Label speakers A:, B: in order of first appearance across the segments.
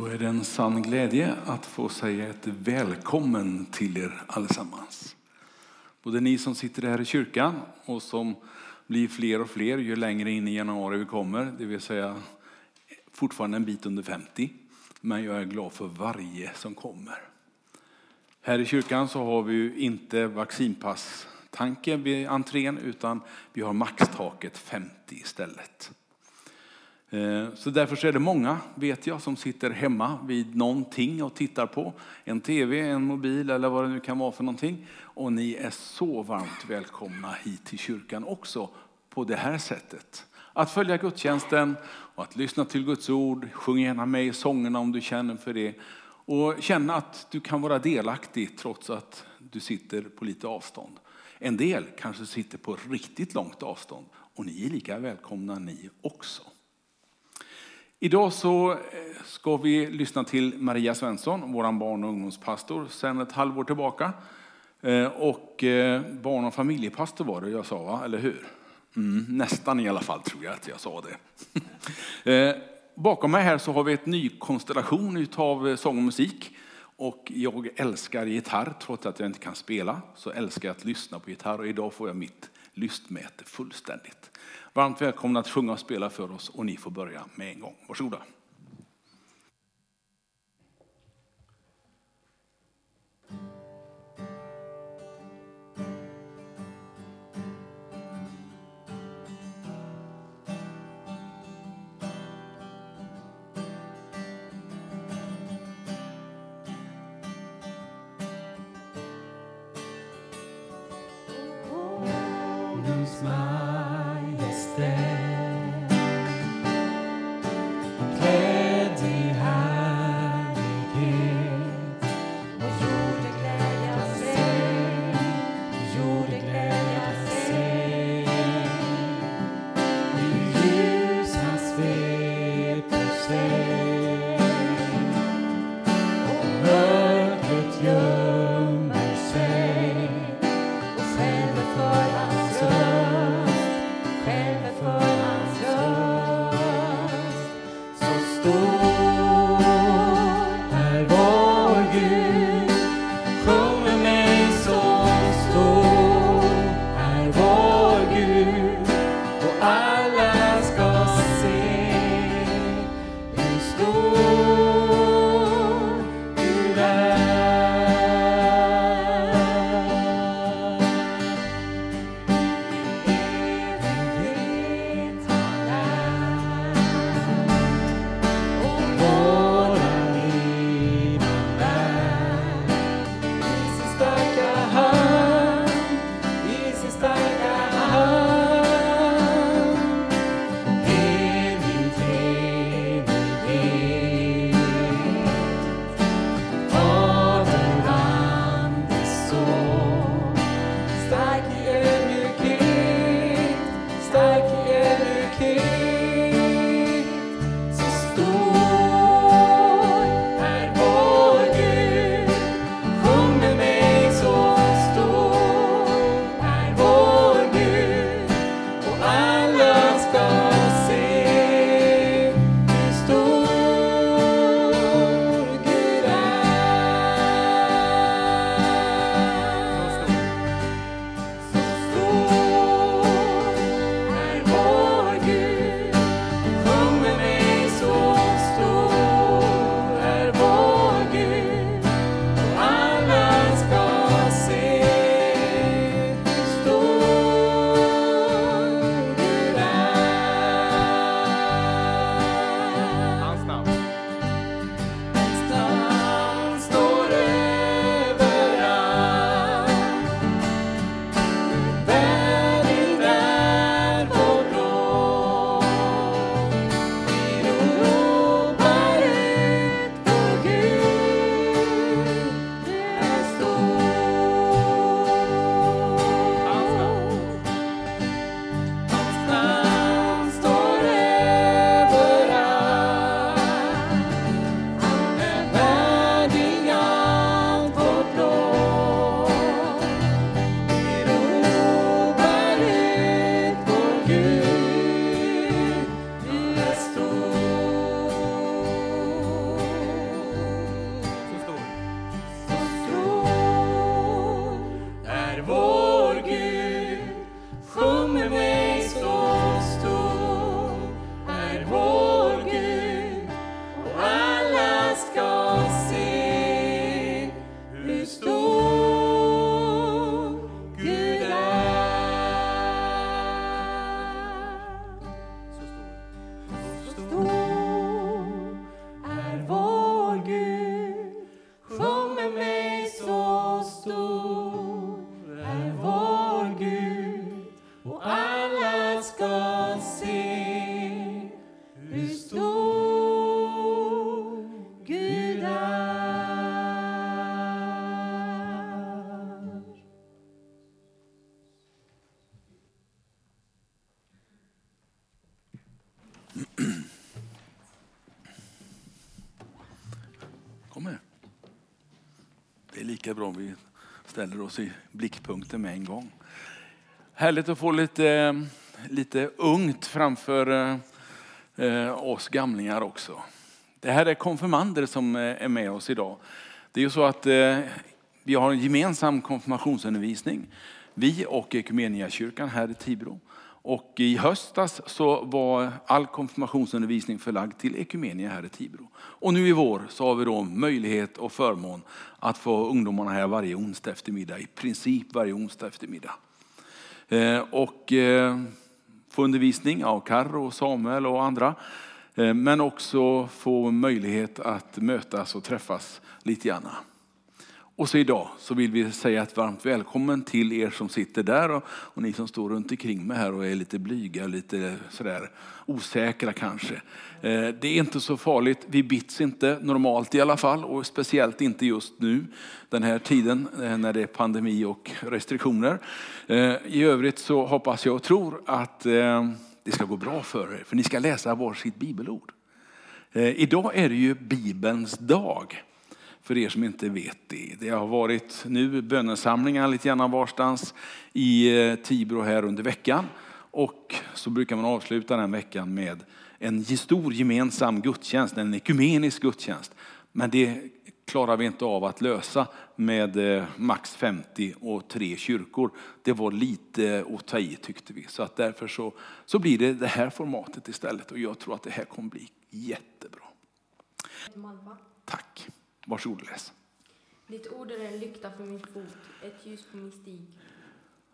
A: Då är det en sann glädje att få säga ett välkommen till er allesammans. Både ni som sitter här i kyrkan och som blir fler och fler ju längre in i januari vi kommer, det vill säga fortfarande en bit under 50. Men jag är glad för varje som kommer. Här i kyrkan så har vi ju inte vaccinpass-tanke vid entrén utan vi har maxtaket 50 istället. Eh, så därför är det många, vet jag, som sitter hemma vid någonting och tittar på. En tv, en mobil eller vad det nu kan vara för någonting. Och ni är så varmt välkomna hit till kyrkan också på det här sättet. Att följa gudstjänsten och att lyssna till Guds ord. Sjung gärna med i sångerna om du känner för det. Och känna att du kan vara delaktig trots att du sitter på lite avstånd. En del kanske sitter på riktigt långt avstånd och ni är lika välkomna ni också. Idag så eh, ska vi lyssna till Maria Svensson, vår barn och ungdomspastor, sedan ett halvår tillbaka. Eh, och eh, barn och familjepastor var det jag sa, va? eller hur? Mm, nästan i alla fall tror jag att jag sa det. Bakom mig här så har vi ett ny konstellation av sång och musik. Och jag älskar gitarr, trots att jag inte kan spela, så älskar jag att lyssna på gitarr. Och idag får jag mitt lystmäte fullständigt. Varmt välkomna att sjunga och spela för oss och ni får börja med en gång. Varsågoda. Kom med. Det är lika bra om vi ställer oss i blickpunkten med en gång. Härligt att få lite, lite ungt framför eh, oss gamlingar också. Det här är konfirmander som eh, är med oss idag. Det är ju så att eh, vi har en gemensam konfirmationsundervisning. Vi och kyrkan här i Tibro. Och i höstas så var all konfirmationsundervisning förlagd till Ekumenia här i Tibro. Och nu i vår så har vi då möjlighet och förmån att få ungdomarna här varje onsdag eftermiddag, i princip varje onsdag eftermiddag. Eh, och eh, få undervisning av Karro, Samuel och andra. Eh, men också få möjlighet att mötas och träffas lite grann. Och så idag så vill vi säga ett varmt välkommen till er som sitter där och, och ni som står runt omkring mig här och är lite blyga, lite sådär osäkra kanske. Eh, det är inte så farligt, vi bits inte normalt i alla fall och speciellt inte just nu den här tiden eh, när det är pandemi och restriktioner. Eh, I övrigt så hoppas jag och tror att eh, det ska gå bra för er för ni ska läsa varsitt bibelord. Eh, idag är det ju Bibelns dag för er som inte vet det. Det har varit nu bönesamlingar lite grann varstans i eh, Tibro här under veckan. Och så brukar man avsluta den veckan med en stor gemensam gudstjänst, en ekumenisk gudstjänst. Men det klarar vi inte av att lösa med eh, max 50 och tre kyrkor. Det var lite att ta i tyckte vi. Så att därför så, så blir det det här formatet istället och jag tror att det här kommer bli jättebra. Tack. Varsågod och läs.
B: Ditt ord är en lykta för min fot, ett ljus på min stig.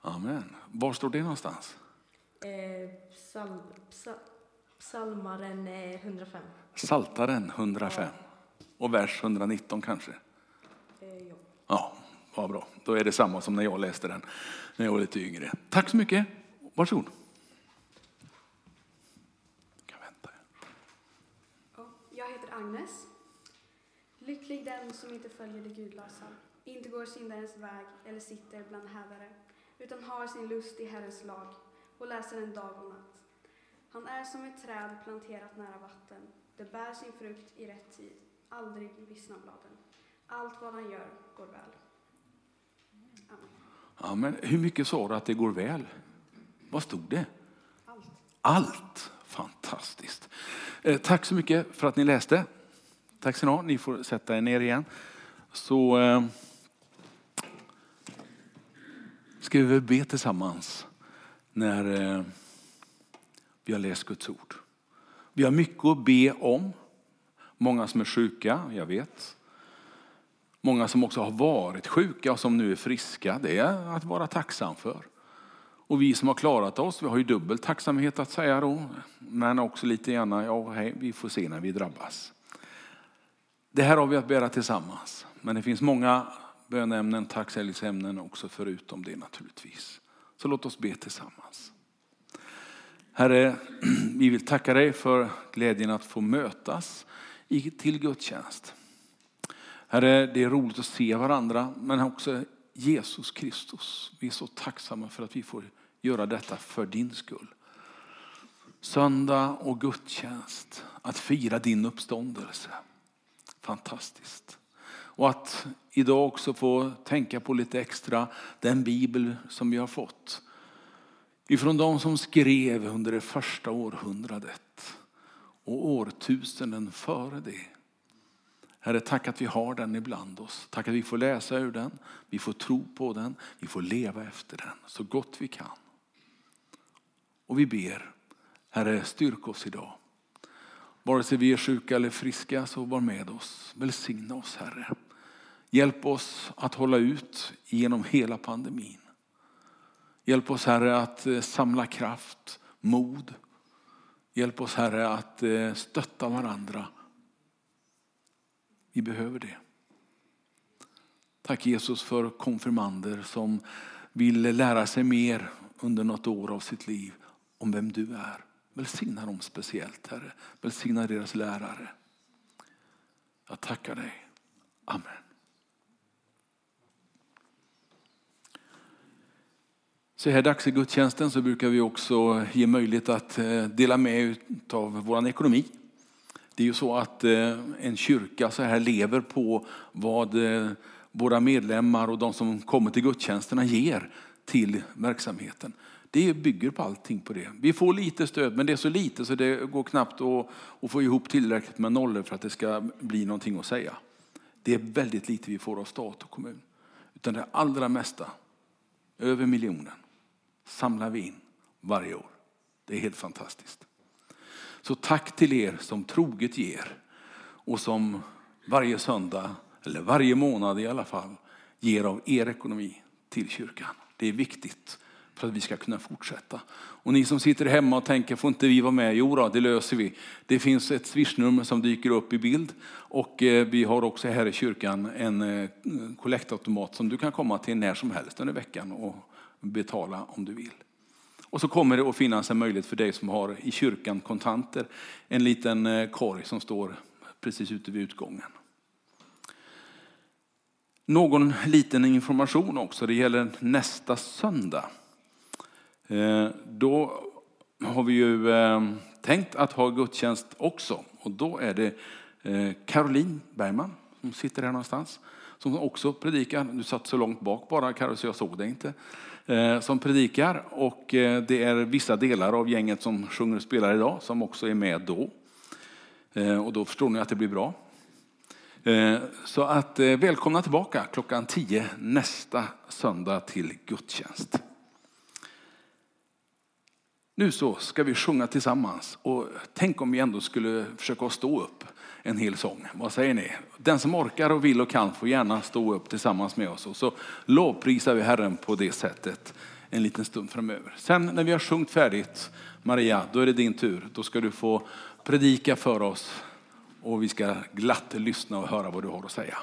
A: Amen. Var står det någonstans?
B: Eh, psal, psal, psalmaren eh, 105.
A: Saltaren 105. Och vers 119 kanske?
B: Eh, ja.
A: Ja, vad bra. Då är det samma som när jag läste den när jag var lite yngre. Tack så mycket. Varsågod. Jag
C: heter Agnes. Lycklig den som inte följer det gudlösa, inte går syndarens väg eller sitter bland hädare, utan har sin lust i Herrens lag och läser den dag och natt. Han är som ett träd planterat nära vatten. Det bär sin frukt i rätt tid. Aldrig vissnar bladen. Allt vad han gör går väl. Amen.
A: Ja, men hur mycket sa du att det går väl? Vad stod det?
C: Allt.
A: Allt. Fantastiskt. Eh, tack så mycket för att ni läste. Tack ska ni ha. Ni får sätta er ner igen. Så eh, ska vi väl be tillsammans när eh, vi har läst Guds ord. Vi har mycket att be om. Många som är sjuka, jag vet. Många som också har varit sjuka och som nu är friska. Det är att vara tacksam för. Och vi som har klarat oss, vi har ju dubbel tacksamhet att säga då. Men också lite grann, ja hej, vi får se när vi drabbas. Det här har vi att bära tillsammans. Men det finns många bönämnen, tacksägelseämnen också förutom det naturligtvis. Så låt oss be tillsammans. Herre, vi vill tacka dig för glädjen att få mötas i- till gudstjänst. Herre, det är roligt att se varandra, men också Jesus Kristus. Vi är så tacksamma för att vi får göra detta för din skull. Söndag och gudstjänst, att fira din uppståndelse. Fantastiskt. Och att idag också få tänka på lite extra den bibel som vi har fått. Ifrån de som skrev under det första århundradet och årtusenden före det. Herre, tack att vi har den ibland oss. Tack att vi får läsa ur den, vi får tro på den, vi får leva efter den så gott vi kan. Och vi ber, Herre, styrk oss idag. Vare sig vi är sjuka eller friska, så var med oss. Välsigna oss, Herre. Hjälp oss att hålla ut genom hela pandemin. Hjälp oss, Herre, att eh, samla kraft, mod. Hjälp oss, Herre, att eh, stötta varandra. Vi behöver det. Tack Jesus för konfirmander som vill lära sig mer under något år av sitt liv om vem du är. Välsigna dem speciellt, Herre. Välsigna deras lärare. Jag tackar dig. Amen. Så här dags i gudstjänsten så brukar vi också ge möjlighet att eh, dela med av vår ekonomi. Det är ju så att eh, en kyrka så här lever på vad eh, våra medlemmar och de som kommer till gudstjänsterna ger till verksamheten. Det bygger på allting på det. Vi får lite stöd, men det är så lite så det går knappt att, att få ihop tillräckligt med nollor för att det ska bli någonting att säga. Det är väldigt lite vi får av stat och kommun. Utan det allra mesta, över miljonen, samlar vi in varje år. Det är helt fantastiskt. Så tack till er som troget ger och som varje söndag, eller varje månad i alla fall, ger av er ekonomi till kyrkan. Det är viktigt för att vi ska kunna fortsätta. Och ni som sitter hemma och tänker, får inte vi vara med? Jo då, det löser vi. Det finns ett swishnummer som dyker upp i bild och eh, vi har också här i kyrkan en eh, kollektautomat som du kan komma till när som helst under veckan och betala om du vill. Och så kommer det att finnas en möjlighet för dig som har i kyrkan kontanter, en liten eh, korg som står precis ute vid utgången. Någon liten information också, det gäller nästa söndag. Eh, då har vi ju eh, tänkt att ha gudstjänst också. Och då är det eh, Caroline Bergman som sitter här någonstans. Som också predikar. Du satt så långt bak bara Karo så jag såg dig inte. Som predikar och det är vissa delar av gänget som sjunger och spelar idag som också är med då. Och då förstår ni att det blir bra. Så att välkomna tillbaka klockan 10 nästa söndag till gudstjänst. Nu så ska vi sjunga tillsammans och tänk om vi ändå skulle försöka stå upp en hel sång. Vad säger ni? Den som orkar och vill och kan får gärna stå upp tillsammans med oss och så lovprisar vi Herren på det sättet en liten stund framöver. Sen när vi har sjungit färdigt, Maria, då är det din tur. Då ska du få predika för oss och vi ska glatt lyssna och höra vad du har att säga.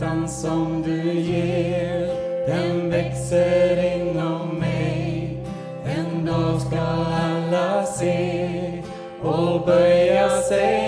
D: Längtan som du ger den växer inom mig. En dag ska alla se och böja sig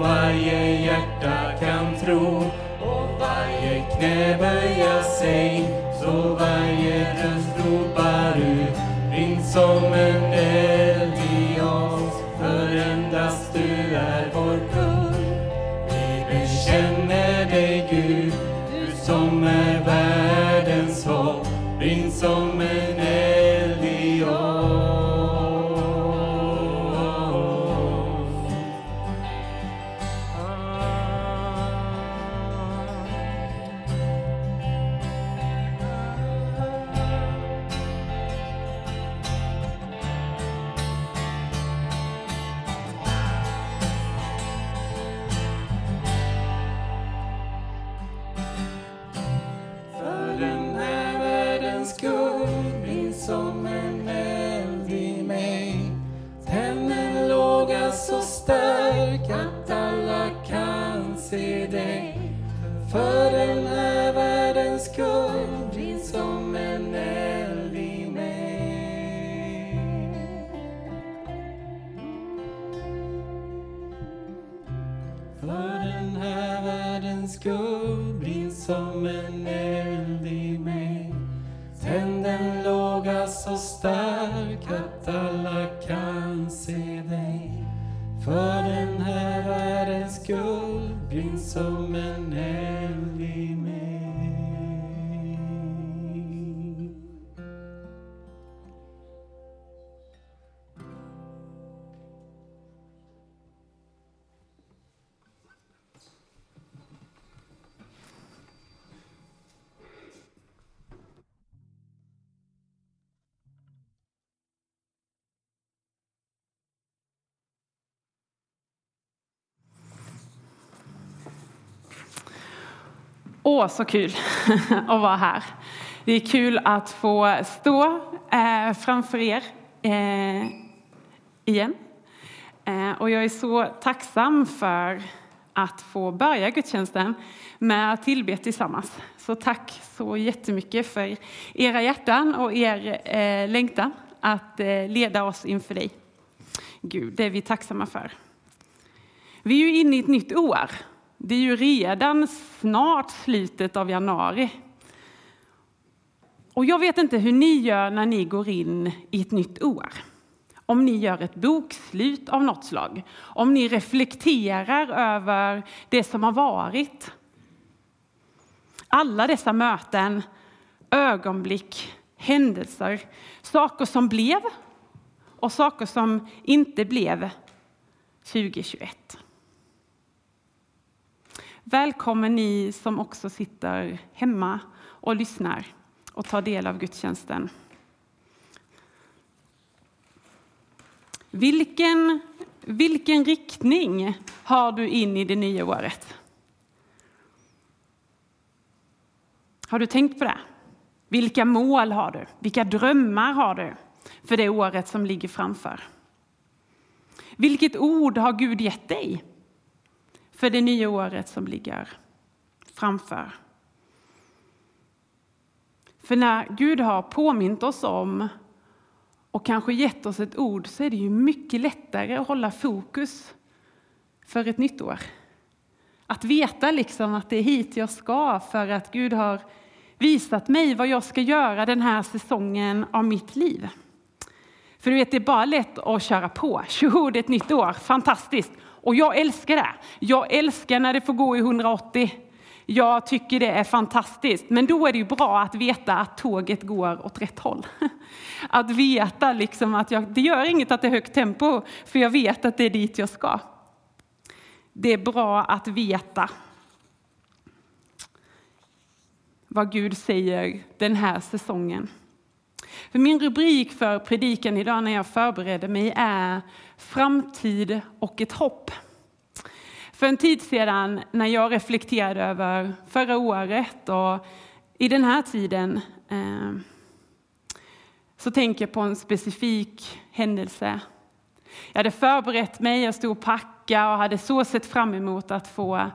D: varje hjärta kan tro. Och varje knä böja sig så varje röst ropar ut. Ring som en eld.
E: Åh, så kul att vara här. Det är kul att få stå eh, framför er eh, igen. Eh, och jag är så tacksam för att få börja gudstjänsten med att tillbe tillsammans. Så tack så jättemycket för era hjärtan och er eh, längtan att leda oss inför dig. Gud, det är vi tacksamma för. Vi är ju inne i ett nytt år. Det är ju redan snart slutet av januari. Och jag vet inte hur ni gör när ni går in i ett nytt år. Om ni gör ett bokslut av något slag. Om ni reflekterar över det som har varit. Alla dessa möten, ögonblick, händelser, saker som blev och saker som inte blev 2021. Välkommen ni som också sitter hemma och lyssnar och tar del av gudstjänsten. Vilken, vilken riktning har du in i det nya året? Har du tänkt på det? Vilka mål har du? Vilka drömmar har du för det året som ligger framför? Vilket ord har Gud gett dig för det nya året som ligger framför? För när Gud har påmint oss om och kanske gett oss ett ord så är det ju mycket lättare att hålla fokus för ett nytt år. Att veta liksom att det är hit jag ska för att Gud har visat mig vad jag ska göra den här säsongen av mitt liv. För du vet, det är bara lätt att köra på. Tjoho, det är ett nytt år, fantastiskt. Och jag älskar det. Jag älskar när det får gå i 180. Jag tycker det är fantastiskt. Men då är det ju bra att veta att tåget går åt rätt håll. Att veta liksom att jag, det gör inget att det är högt tempo, för jag vet att det är dit jag ska. Det är bra att veta vad Gud säger den här säsongen. För min rubrik för predikan idag när jag förbereder mig är Framtid och ett hopp. För en tid sedan när jag reflekterade över förra året och i den här tiden eh, så tänker jag på en specifik händelse. Jag hade förberett mig, jag stod och packade och hade så sett fram emot att få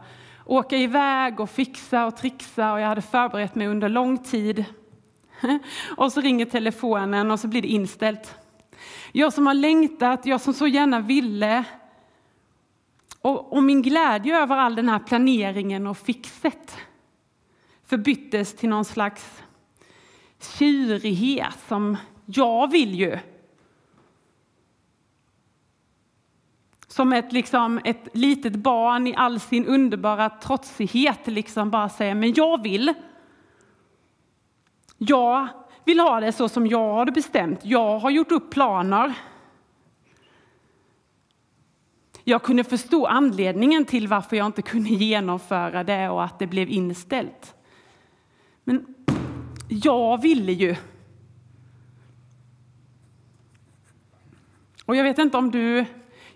E: åka iväg och fixa och trixa och jag hade förberett mig under lång tid. Och så ringer telefonen och så blir det inställt. Jag som har längtat, jag som så gärna ville. Och, och min glädje över all den här planeringen och fixet förbyttes till någon slags tjurighet som jag vill ju. Som ett, liksom, ett litet barn i all sin underbara trotsighet liksom bara säger men jag vill. Jag vill ha det så som jag har det bestämt. Jag har gjort upp planer. Jag kunde förstå anledningen till varför jag inte kunde genomföra det och att det blev inställt. Men jag ville ju. Och jag vet inte om du...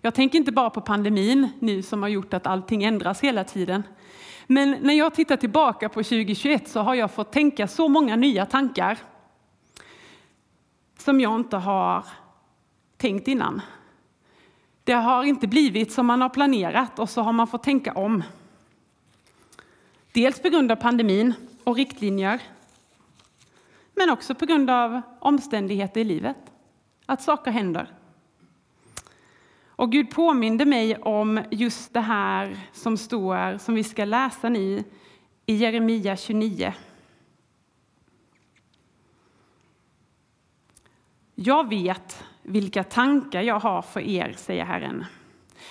E: Jag tänker inte bara på pandemin nu som har gjort att allting ändras hela tiden. Men när jag tittar tillbaka på 2021 så har jag fått tänka så många nya tankar som jag inte har tänkt innan. Det har inte blivit som man har planerat och så har man fått tänka om. Dels på grund av pandemin och riktlinjer, men också på grund av omständigheter i livet, att saker händer. Och Gud påminde mig om just det här som står, som vi ska läsa nu i Jeremia 29. Jag vet vilka tankar jag har för er, säger Herren,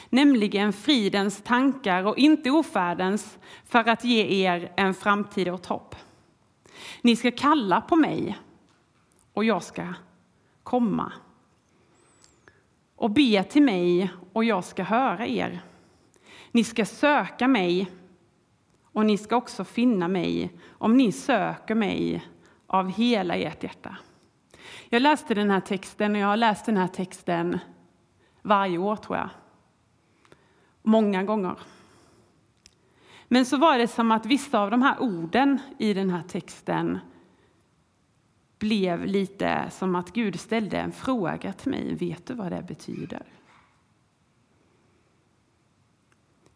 E: nämligen fridens tankar och inte ofärdens, för att ge er en framtid och hopp. Ni ska kalla på mig, och jag ska komma och be till mig, och jag ska höra er. Ni ska söka mig, och ni ska också finna mig om ni söker mig av hela ert hjärta. Jag läste den här texten och jag har läst den här texten varje år, tror jag. Många gånger. Men så var det som att vissa av de här orden i den här texten blev lite som att Gud ställde en fråga till mig. Vet du vad det betyder?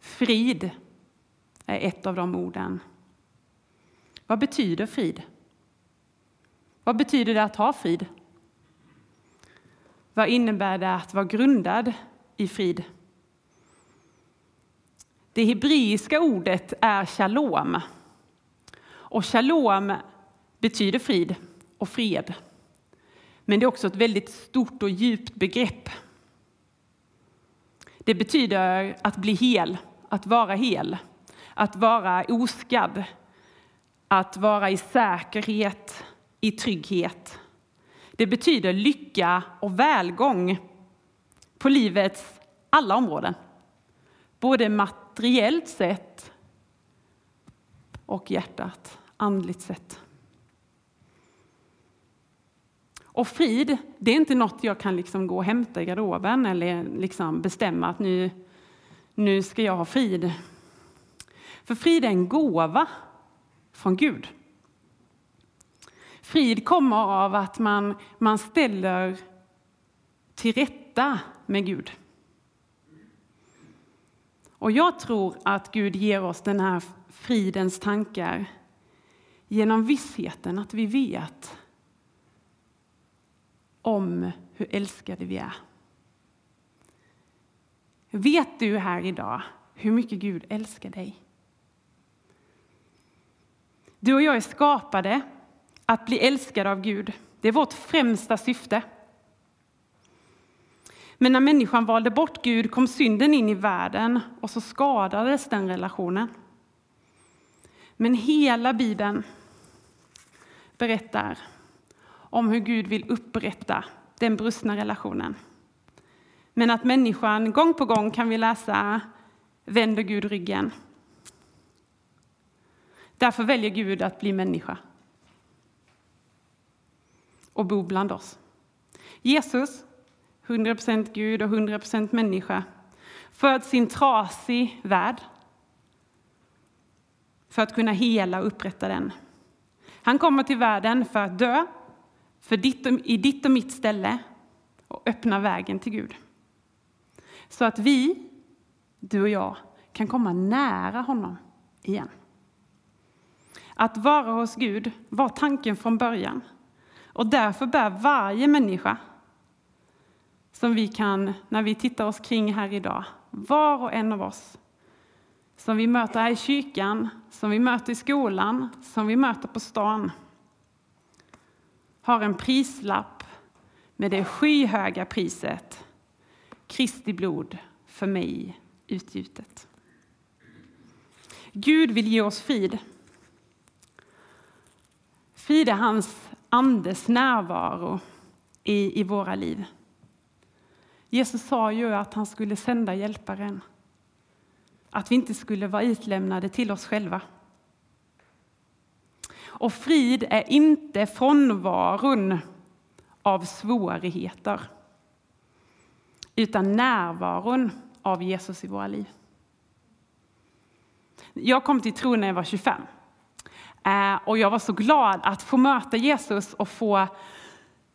E: Frid är ett av de orden. Vad betyder frid? Vad betyder det att ha frid? Vad innebär det att vara grundad i frid? Det hebreiska ordet är shalom. Och shalom betyder frid och fred. Men det är också ett väldigt stort och djupt begrepp. Det betyder att bli hel, att vara hel, att vara oskadd, att vara i säkerhet, i trygghet. Det betyder lycka och välgång på livets alla områden. Både materiellt sett och hjärtat, andligt sett. Och frid, det är inte något jag kan liksom gå och hämta i garderoben eller liksom bestämma att nu, nu ska jag ha frid. För frid är en gåva från Gud. Frid kommer av att man, man ställer till rätta med Gud. Och jag tror att Gud ger oss den här fridens tankar genom vissheten att vi vet om hur älskade vi är. Vet du här idag hur mycket Gud älskar dig? Du och jag är skapade att bli älskade av Gud. Det är vårt främsta syfte. Men när människan valde bort Gud kom synden in i världen och så skadades den relationen. Men hela Bibeln berättar om hur Gud vill upprätta den brustna relationen. Men att människan gång på gång kan vi läsa vänder Gud ryggen. Därför väljer Gud att bli människa och bo bland oss. Jesus, 100% Gud och 100% människa, föds i en trasig värld för att kunna hela och upprätta den. Han kommer till världen för att dö för ditt och, i ditt och mitt ställe och öppna vägen till Gud. Så att vi, du och jag, kan komma nära honom igen. Att vara hos Gud var tanken från början. Och därför bär varje människa som vi kan, när vi tittar oss kring här idag, var och en av oss, som vi möter här i kyrkan, som vi möter i skolan, som vi möter på stan, har en prislapp med det skyhöga priset Kristi blod för mig utgjutet. Gud vill ge oss frid. Frid är hans andes närvaro i, i våra liv. Jesus sa ju att han skulle sända hjälparen. Att vi inte skulle vara utlämnade till oss själva. Och frid är inte frånvaron av svårigheter utan närvaron av Jesus i våra liv. Jag kom till tro när jag var 25. Eh, och jag var så glad att få möta Jesus och få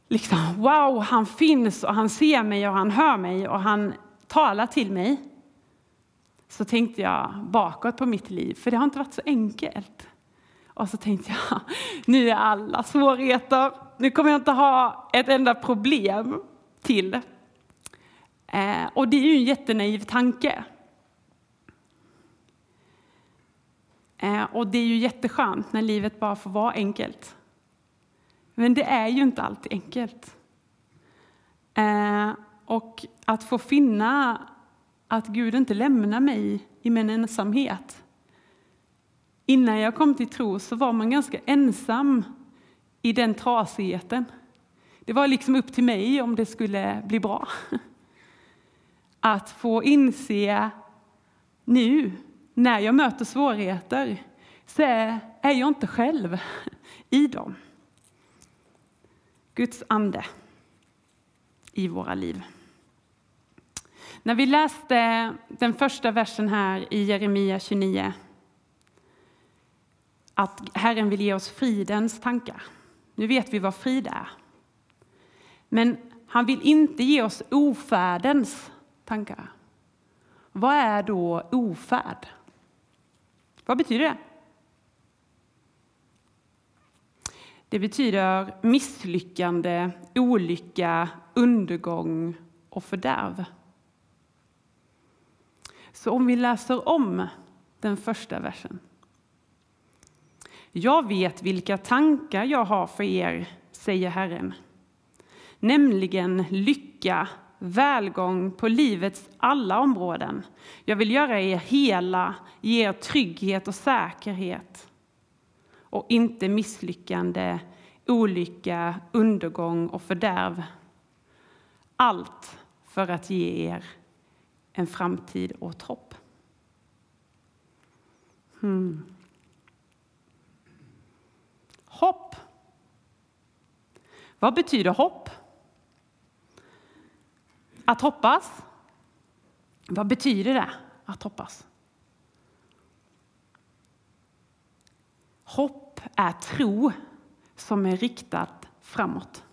E: liksom, wow, han finns och han ser mig och han hör mig och han talar till mig. Så tänkte jag bakåt på mitt liv, för det har inte varit så enkelt. Och så tänkte jag, nu är alla svårigheter, nu kommer jag inte ha ett enda problem till. Eh, och det är ju en jättenaiv tanke. Eh, och det är ju jätteskönt när livet bara får vara enkelt. Men det är ju inte alltid enkelt. Eh, och att få finna att Gud inte lämnar mig i min ensamhet. Innan jag kom till tro så var man ganska ensam i den trasigheten. Det var liksom upp till mig om det skulle bli bra. Att få inse nu när jag möter svårigheter så är jag inte själv i dem. Guds ande i våra liv. När vi läste den första versen här i Jeremia 29 att Herren vill ge oss fridens tankar. Nu vet vi vad frid är. Men han vill inte ge oss ofärdens tankar. Vad är då ofärd? Vad betyder det? Det betyder misslyckande, olycka, undergång och fördärv. Så om vi läser om den första versen. Jag vet vilka tankar jag har för er, säger Herren. Nämligen lycka, välgång på livets alla områden. Jag vill göra er hela, ge er trygghet och säkerhet och inte misslyckande, olycka, undergång och fördärv. Allt för att ge er en framtid och ett hopp. Hmm. Hopp. Vad betyder hopp? Att hoppas. Vad betyder det att hoppas? Hopp är tro som är riktad framåt.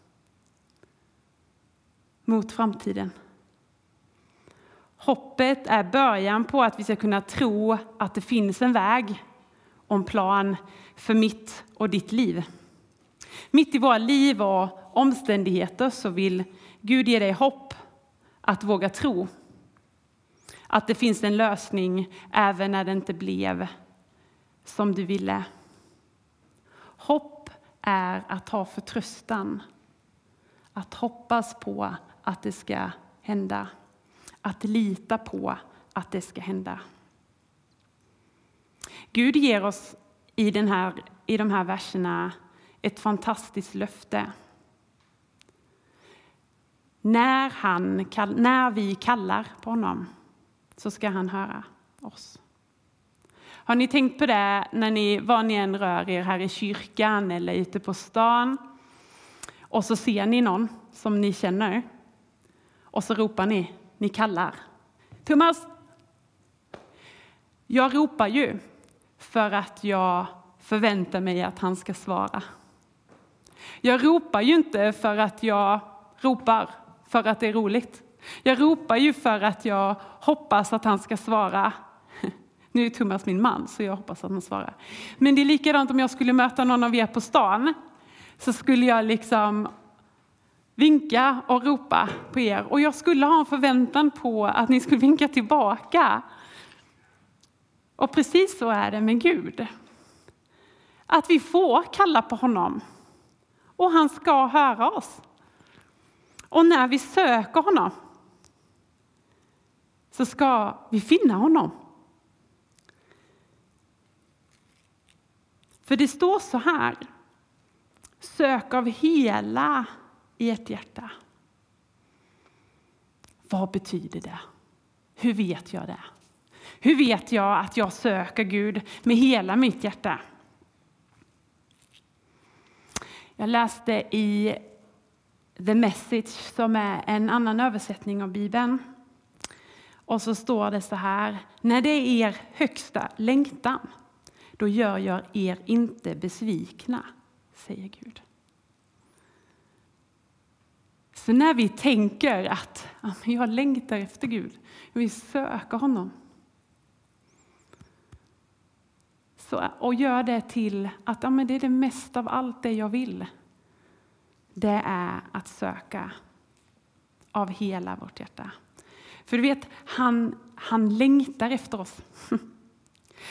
E: Mot framtiden. Hoppet är början på att vi ska kunna tro att det finns en väg och en plan för mitt och ditt liv. Mitt i våra liv och omständigheter så vill Gud ge dig hopp att våga tro. Att det finns en lösning även när det inte blev som du ville. Hopp är att ha förtröstan. Att hoppas på att det ska hända. Att lita på att det ska hända. Gud ger oss i, den här, i de här verserna ett fantastiskt löfte. När, han, när vi kallar på honom så ska han höra oss. Har ni tänkt på det när ni, var ni än rör er här i kyrkan eller ute på stan och så ser ni någon som ni känner och så ropar ni, ni kallar. Thomas! Jag ropar ju för att jag förväntar mig att han ska svara. Jag ropar ju inte för att jag ropar för att det är roligt. Jag ropar ju för att jag hoppas att han ska svara. Nu är Thomas min man, så jag hoppas att han svarar. Men det är likadant om jag skulle möta någon av er på stan, så skulle jag liksom vinka och ropa på er. Och jag skulle ha en förväntan på att ni skulle vinka tillbaka. Och precis så är det med Gud. Att vi får kalla på honom. Och han ska höra oss. Och när vi söker honom så ska vi finna honom. För det står så här. Sök av hela ert hjärta. Vad betyder det? Hur vet jag det? Hur vet jag att jag söker Gud med hela mitt hjärta? Jag läste i The Message som är en annan översättning av Bibeln. Och så står det så här. När det är er högsta längtan, då gör jag er inte besvikna, säger Gud. Så när vi tänker att jag längtar efter Gud, jag vill söka honom. Så, och gör det till att ja, men det är det mesta av allt det jag vill. Det är att söka av hela vårt hjärta. För du vet, han, han längtar efter oss.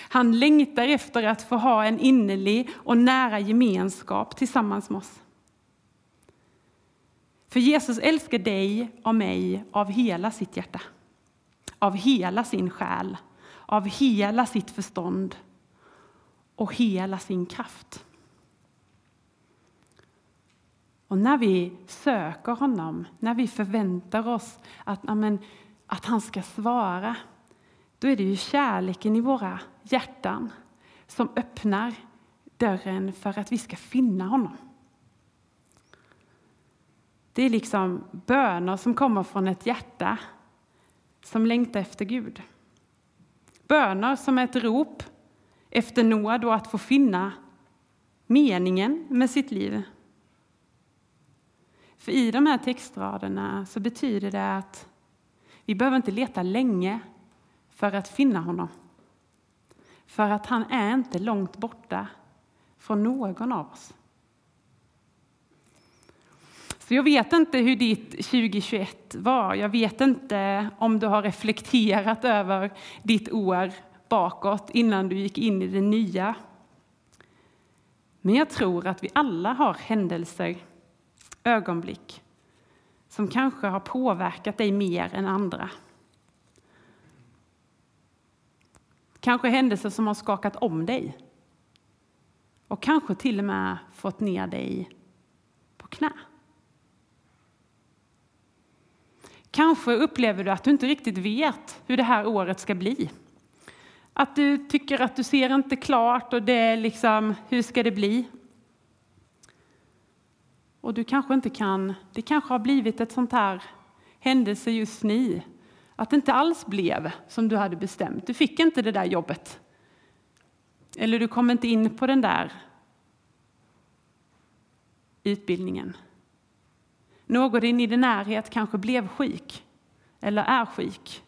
E: Han längtar efter att få ha en innerlig och nära gemenskap tillsammans med oss. För Jesus älskar dig och mig av hela sitt hjärta, av hela sin själ, av hela sitt förstånd och hela sin kraft. Och när vi söker honom, när vi förväntar oss att, amen, att han ska svara, då är det ju kärleken i våra hjärtan som öppnar dörren för att vi ska finna honom. Det är liksom böner som kommer från ett hjärta som längtar efter Gud. Böner som är ett rop efter nåd och att få finna meningen med sitt liv. För i de här textraderna så betyder det att vi behöver inte leta länge för att finna honom. För att han är inte långt borta från någon av oss. Så jag vet inte hur ditt 2021 var. Jag vet inte om du har reflekterat över ditt år bakåt innan du gick in i det nya. Men jag tror att vi alla har händelser, ögonblick som kanske har påverkat dig mer än andra. Kanske händelser som har skakat om dig och kanske till och med fått ner dig på knä. Kanske upplever du att du inte riktigt vet hur det här året ska bli. Att du tycker att du ser inte klart och det är liksom, hur ska det bli? Och du kanske inte kan, det kanske har blivit ett sånt här händelse just nu, att det inte alls blev som du hade bestämt. Du fick inte det där jobbet. Eller du kom inte in på den där utbildningen. Någon i din närhet kanske blev sjuk eller är sjuk.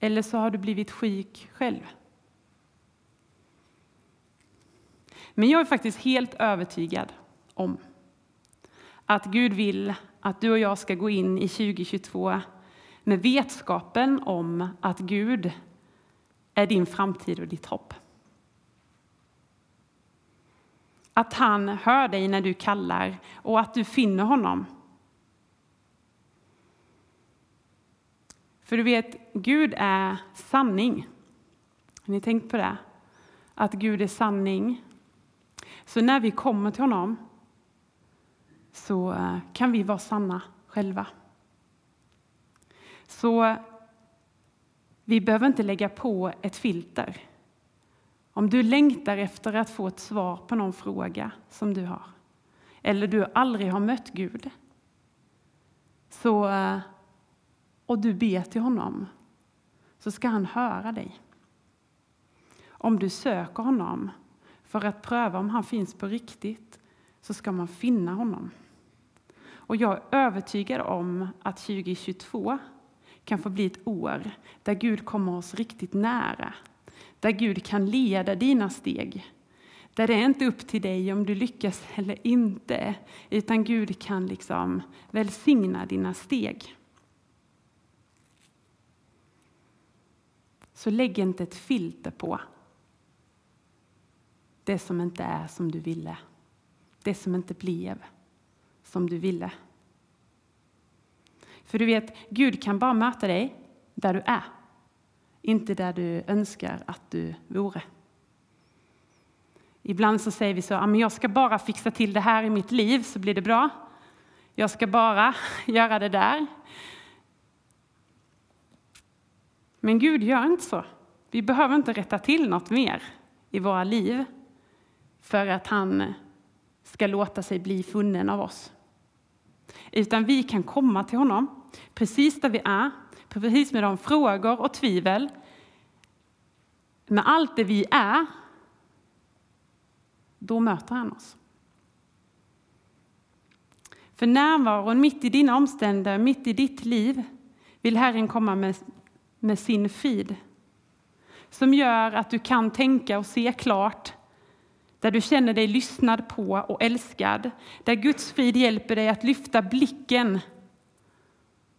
E: Eller så har du blivit sjuk själv. Men jag är faktiskt helt övertygad om att Gud vill att du och jag ska gå in i 2022 med vetskapen om att Gud är din framtid och ditt hopp. Att han hör dig när du kallar och att du finner honom. För du vet, Gud är sanning. Har ni tänkt på det? Att Gud är sanning. Så när vi kommer till honom så eh, kan vi vara sanna själva. Så vi behöver inte lägga på ett filter. Om du längtar efter att få ett svar på någon fråga som du har, eller du aldrig har mött Gud, så, eh, och du ber till honom, så ska han höra dig. om du söker honom för att pröva om han finns på riktigt, så ska man finna honom. Och jag är övertygad om att 2022 kan få bli ett år där Gud kommer oss riktigt nära. Där Gud kan leda dina steg. Där det är inte upp till dig om du lyckas eller inte, utan Gud kan liksom välsigna dina steg. Så lägg inte ett filter på det som inte är som du ville. Det som inte blev som du ville. För du vet, Gud kan bara möta dig där du är, inte där du önskar att du vore. Ibland så säger vi så, jag ska bara fixa till det här i mitt liv så blir det bra. Jag ska bara göra det där. Men Gud gör inte så. Vi behöver inte rätta till något mer i våra liv för att han ska låta sig bli funnen av oss. Utan vi kan komma till honom precis där vi är, precis med de frågor och tvivel, med allt det vi är. Då möter han oss. För närvaron mitt i dina omständigheter, mitt i ditt liv, vill Herren komma med, med sin frid. Som gör att du kan tänka och se klart där du känner dig lyssnad på och älskad, där Guds frid hjälper dig att lyfta blicken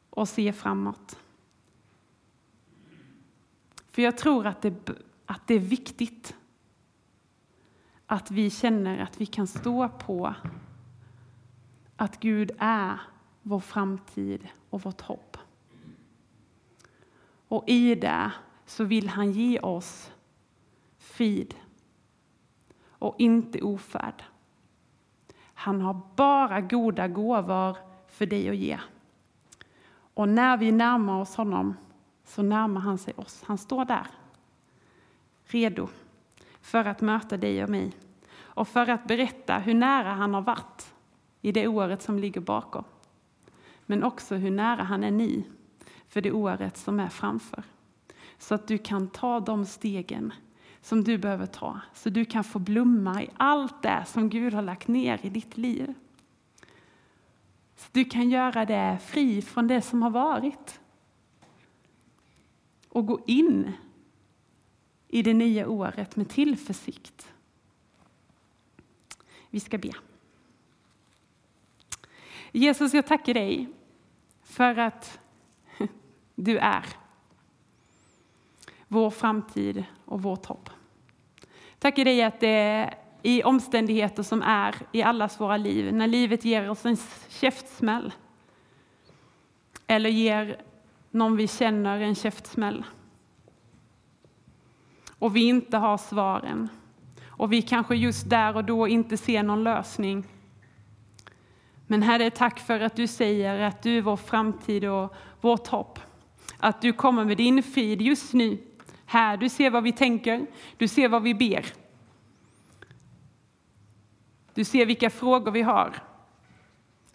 E: och se framåt. För jag tror att det, att det är viktigt att vi känner att vi kan stå på att Gud är vår framtid och vårt hopp. Och i det så vill han ge oss frid och inte ofärd. Han har bara goda gåvor för dig att ge. Och när vi närmar oss honom så närmar han sig oss. Han står där, redo för att möta dig och mig och för att berätta hur nära han har varit i det året som ligger bakom. Men också hur nära han är ni för det året som är framför. Så att du kan ta de stegen som du behöver ta, så du kan få blomma i allt det som Gud har lagt ner i ditt liv. Så du kan göra det fri från det som har varit. Och gå in i det nya året med tillförsikt. Vi ska be. Jesus, jag tackar dig för att du är vår framtid och vårt hopp. Tackar dig att det i omständigheter som är i allas våra liv, när livet ger oss en käftsmäll eller ger någon vi känner en käftsmäll och vi inte har svaren och vi kanske just där och då inte ser någon lösning. Men Herre, tack för att du säger att du är vår framtid och vårt hopp. Att du kommer med din frid just nu här, du ser vad vi tänker, du ser vad vi ber. Du ser vilka frågor vi har.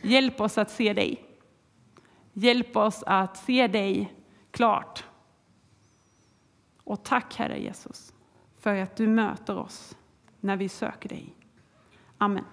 E: Hjälp oss att se dig. Hjälp oss att se dig klart. Och tack Herre Jesus för att du möter oss när vi söker dig. Amen.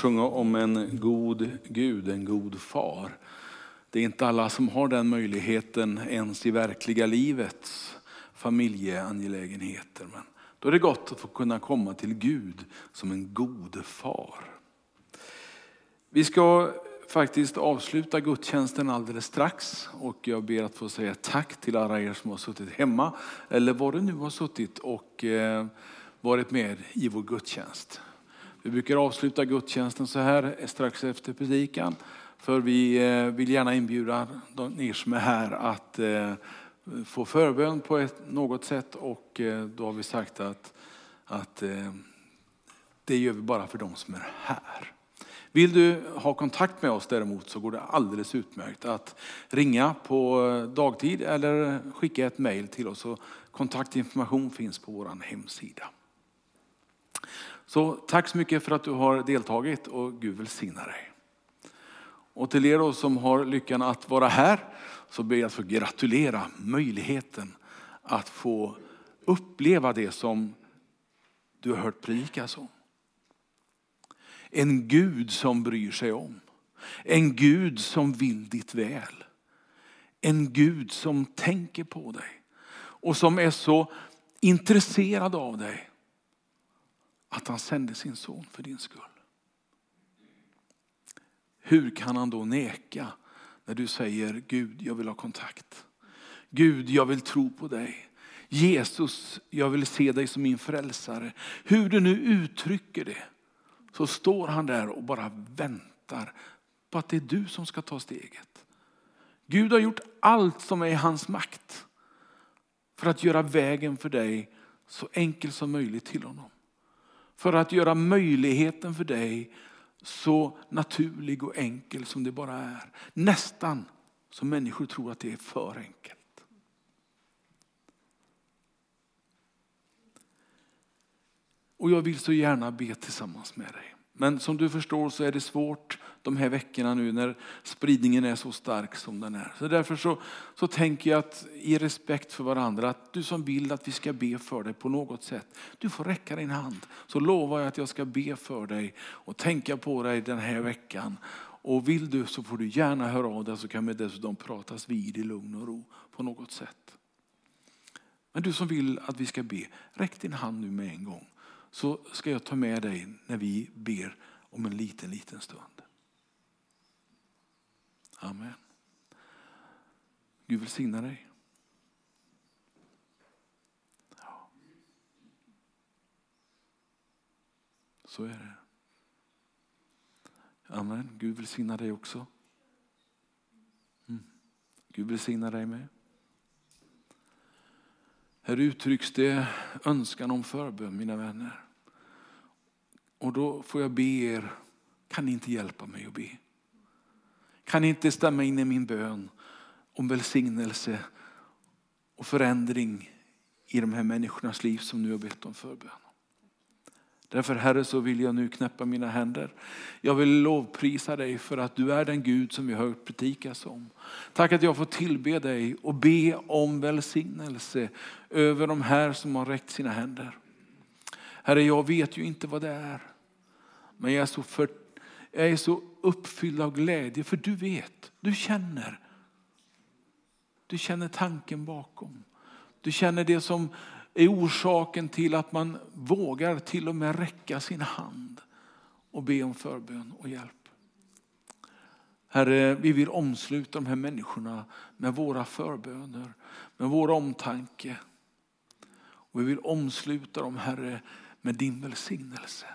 A: Sjunga om en god Gud, en god far. Det är inte alla som har den möjligheten ens i verkliga livets familjeangelägenheter. Men då är det gott att få kunna komma till Gud som en god far. Vi ska faktiskt avsluta gudstjänsten alldeles strax och jag ber att få säga tack till alla er som har suttit hemma eller var du nu har suttit och eh, varit med i vår gudstjänst. Vi brukar avsluta gudstjänsten så här eh, strax efter predikan. För vi eh, vill gärna inbjuda er som är här att eh, få förbön på ett, något sätt. Och då har vi sagt att, att det gör vi bara för de som är här. Vill du ha kontakt med oss däremot så går det alldeles utmärkt att ringa på dagtid eller skicka ett mejl till oss. Och kontaktinformation finns på vår hemsida. Så tack så mycket för att du har deltagit och Gud välsigna dig. Och till er då som har lyckan att vara här så ber jag att få gratulera möjligheten att få uppleva det som du har hört predikas om. En Gud som bryr sig om. En Gud som vill ditt väl. En Gud som tänker på dig och som är så intresserad av dig att han sände sin son för din skull. Hur kan han då neka när du säger Gud, jag vill ha kontakt. Gud, jag vill tro på dig. Jesus, jag vill se dig som min frälsare. Hur du nu uttrycker det så står han där och bara väntar på att det är du som ska ta steget. Gud har gjort allt som är i hans makt för att göra vägen för dig så enkel som möjligt till honom. För att göra möjligheten för dig så naturlig och enkel som det bara är. Nästan som människor tror att det är för enkelt. Och jag vill så gärna be tillsammans med dig. Men som du förstår så är det svårt de här veckorna nu när spridningen är så stark som den är. Så därför så, så tänker jag att i respekt för varandra att du som vill att vi ska be för dig på något sätt. Du får räcka din hand. Så lovar jag att jag ska be för dig och tänka på dig den här veckan. Och vill du så får du gärna höra av dig så kan vi dessutom pratas vid i lugn och ro på något sätt. Men du som vill att vi ska be, räck din hand nu med en gång. Så ska jag ta med dig när vi ber om en liten, liten stund. Amen. Gud välsigna dig. Ja. Så är det. Amen. Gud välsigna dig också. Mm. Gud välsigna dig med. Här uttrycks det önskan om förbön, mina vänner. Och då får jag be er, kan ni inte hjälpa mig att be? Kan ni inte stämma in i min bön om välsignelse och förändring i de här människornas liv som nu har bett om förbön? Därför Herre så vill jag nu knäppa mina händer. Jag vill lovprisa dig för att du är den Gud som vi har hört predikas om. Tack att jag får tillbe dig och be om välsignelse över de här som har räckt sina händer. Herre, jag vet ju inte vad det är. Men jag är så, för, jag är så uppfylld av glädje för du vet, du känner. Du känner tanken bakom. Du känner det som är orsaken till att man vågar till och med räcka sin hand och be om förbön och hjälp. Herre, vi vill omsluta de här människorna med våra förböner, med vår omtanke. Och vi vill omsluta dem, Herre, med din välsignelse.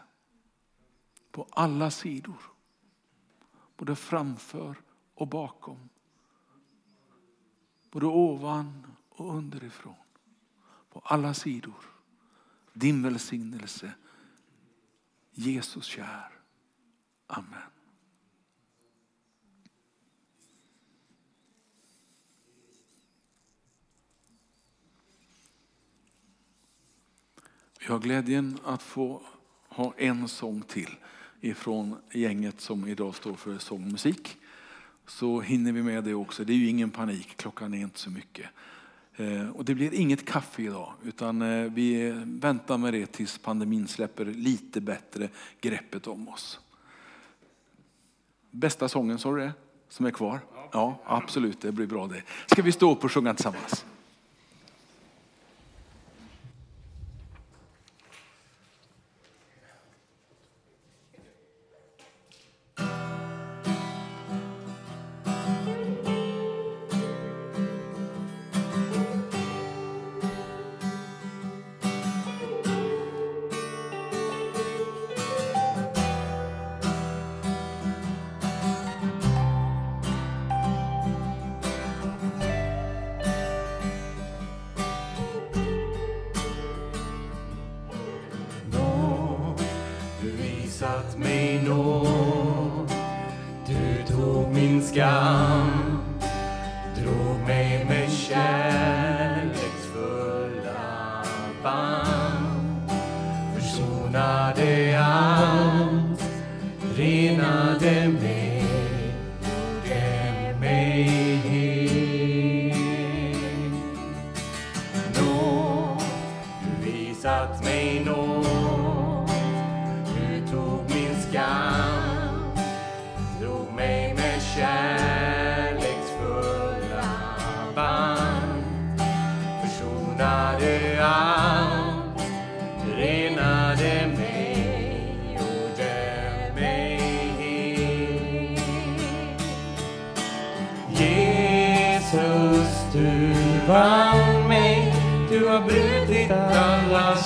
A: På alla sidor. Både framför och bakom. Både ovan och underifrån på alla sidor. Din välsignelse. Jesus kär. Amen. Vi har glädjen att få ha en sång till ifrån gänget som idag står för sång och musik. Så hinner vi med det också. Det är ju ingen panik, klockan är inte så mycket. Eh, och det blir inget kaffe idag, utan eh, vi väntar med det tills pandemin släpper lite bättre greppet om oss. Bästa sången, sa du det? Som är kvar? Ja, absolut, det blir bra det. Ska vi stå upp och sjunga tillsammans?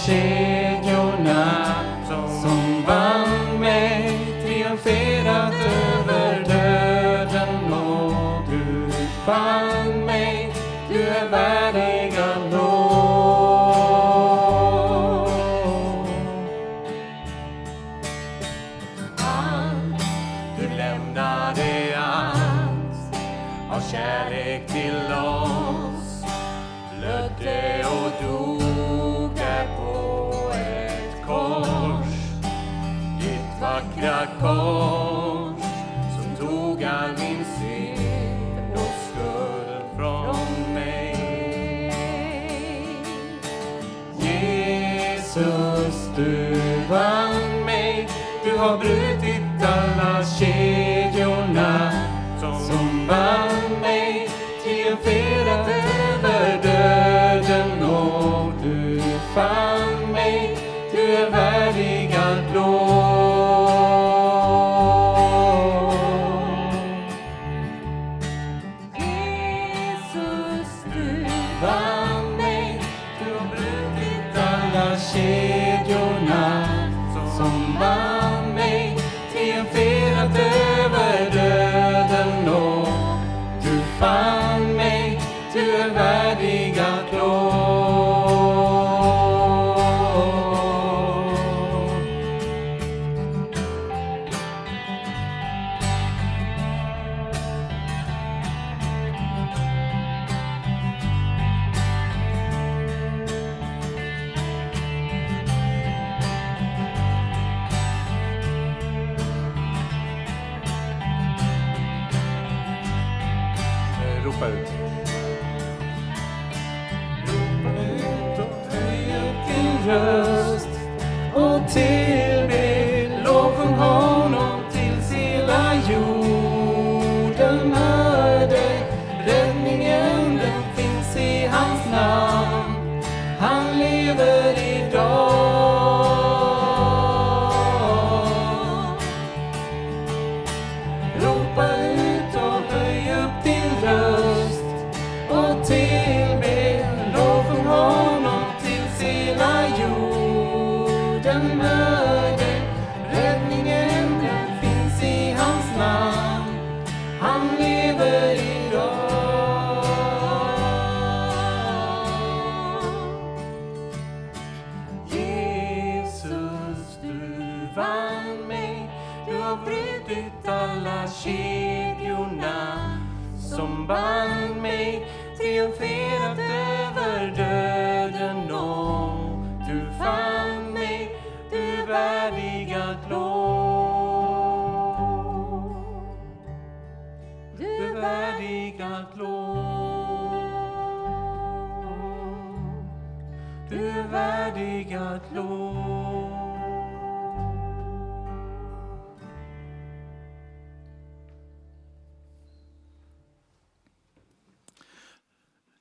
D: Alla värdig allt lov. Du är värdig allt lov.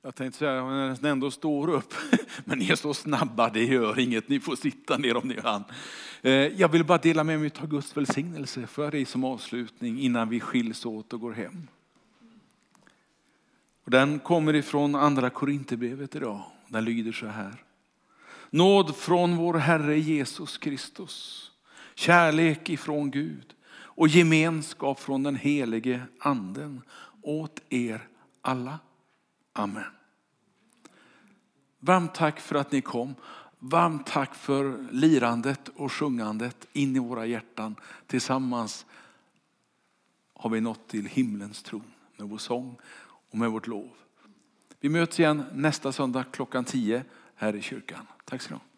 A: Jag tänkte säga, när den ändå står upp, men ni är så snabba, det gör inget, ni får sitta ner om ni kan. Eh, jag vill bara dela med mig av Guds välsignelse för dig som avslutning innan vi skiljs åt och går hem. Och den kommer ifrån andra Korinthierbrevet idag. Den lyder så här. Nåd från vår Herre Jesus Kristus, kärlek ifrån Gud och gemenskap från den helige anden åt er alla. Amen. Varmt tack för att ni kom. Varmt tack för lirandet och sjungandet in i våra hjärtan. Tillsammans har vi nått till himlens tron med vår sång och med vårt lov. Vi möts igen nästa söndag klockan 10 här i kyrkan. Tack ska ni ha.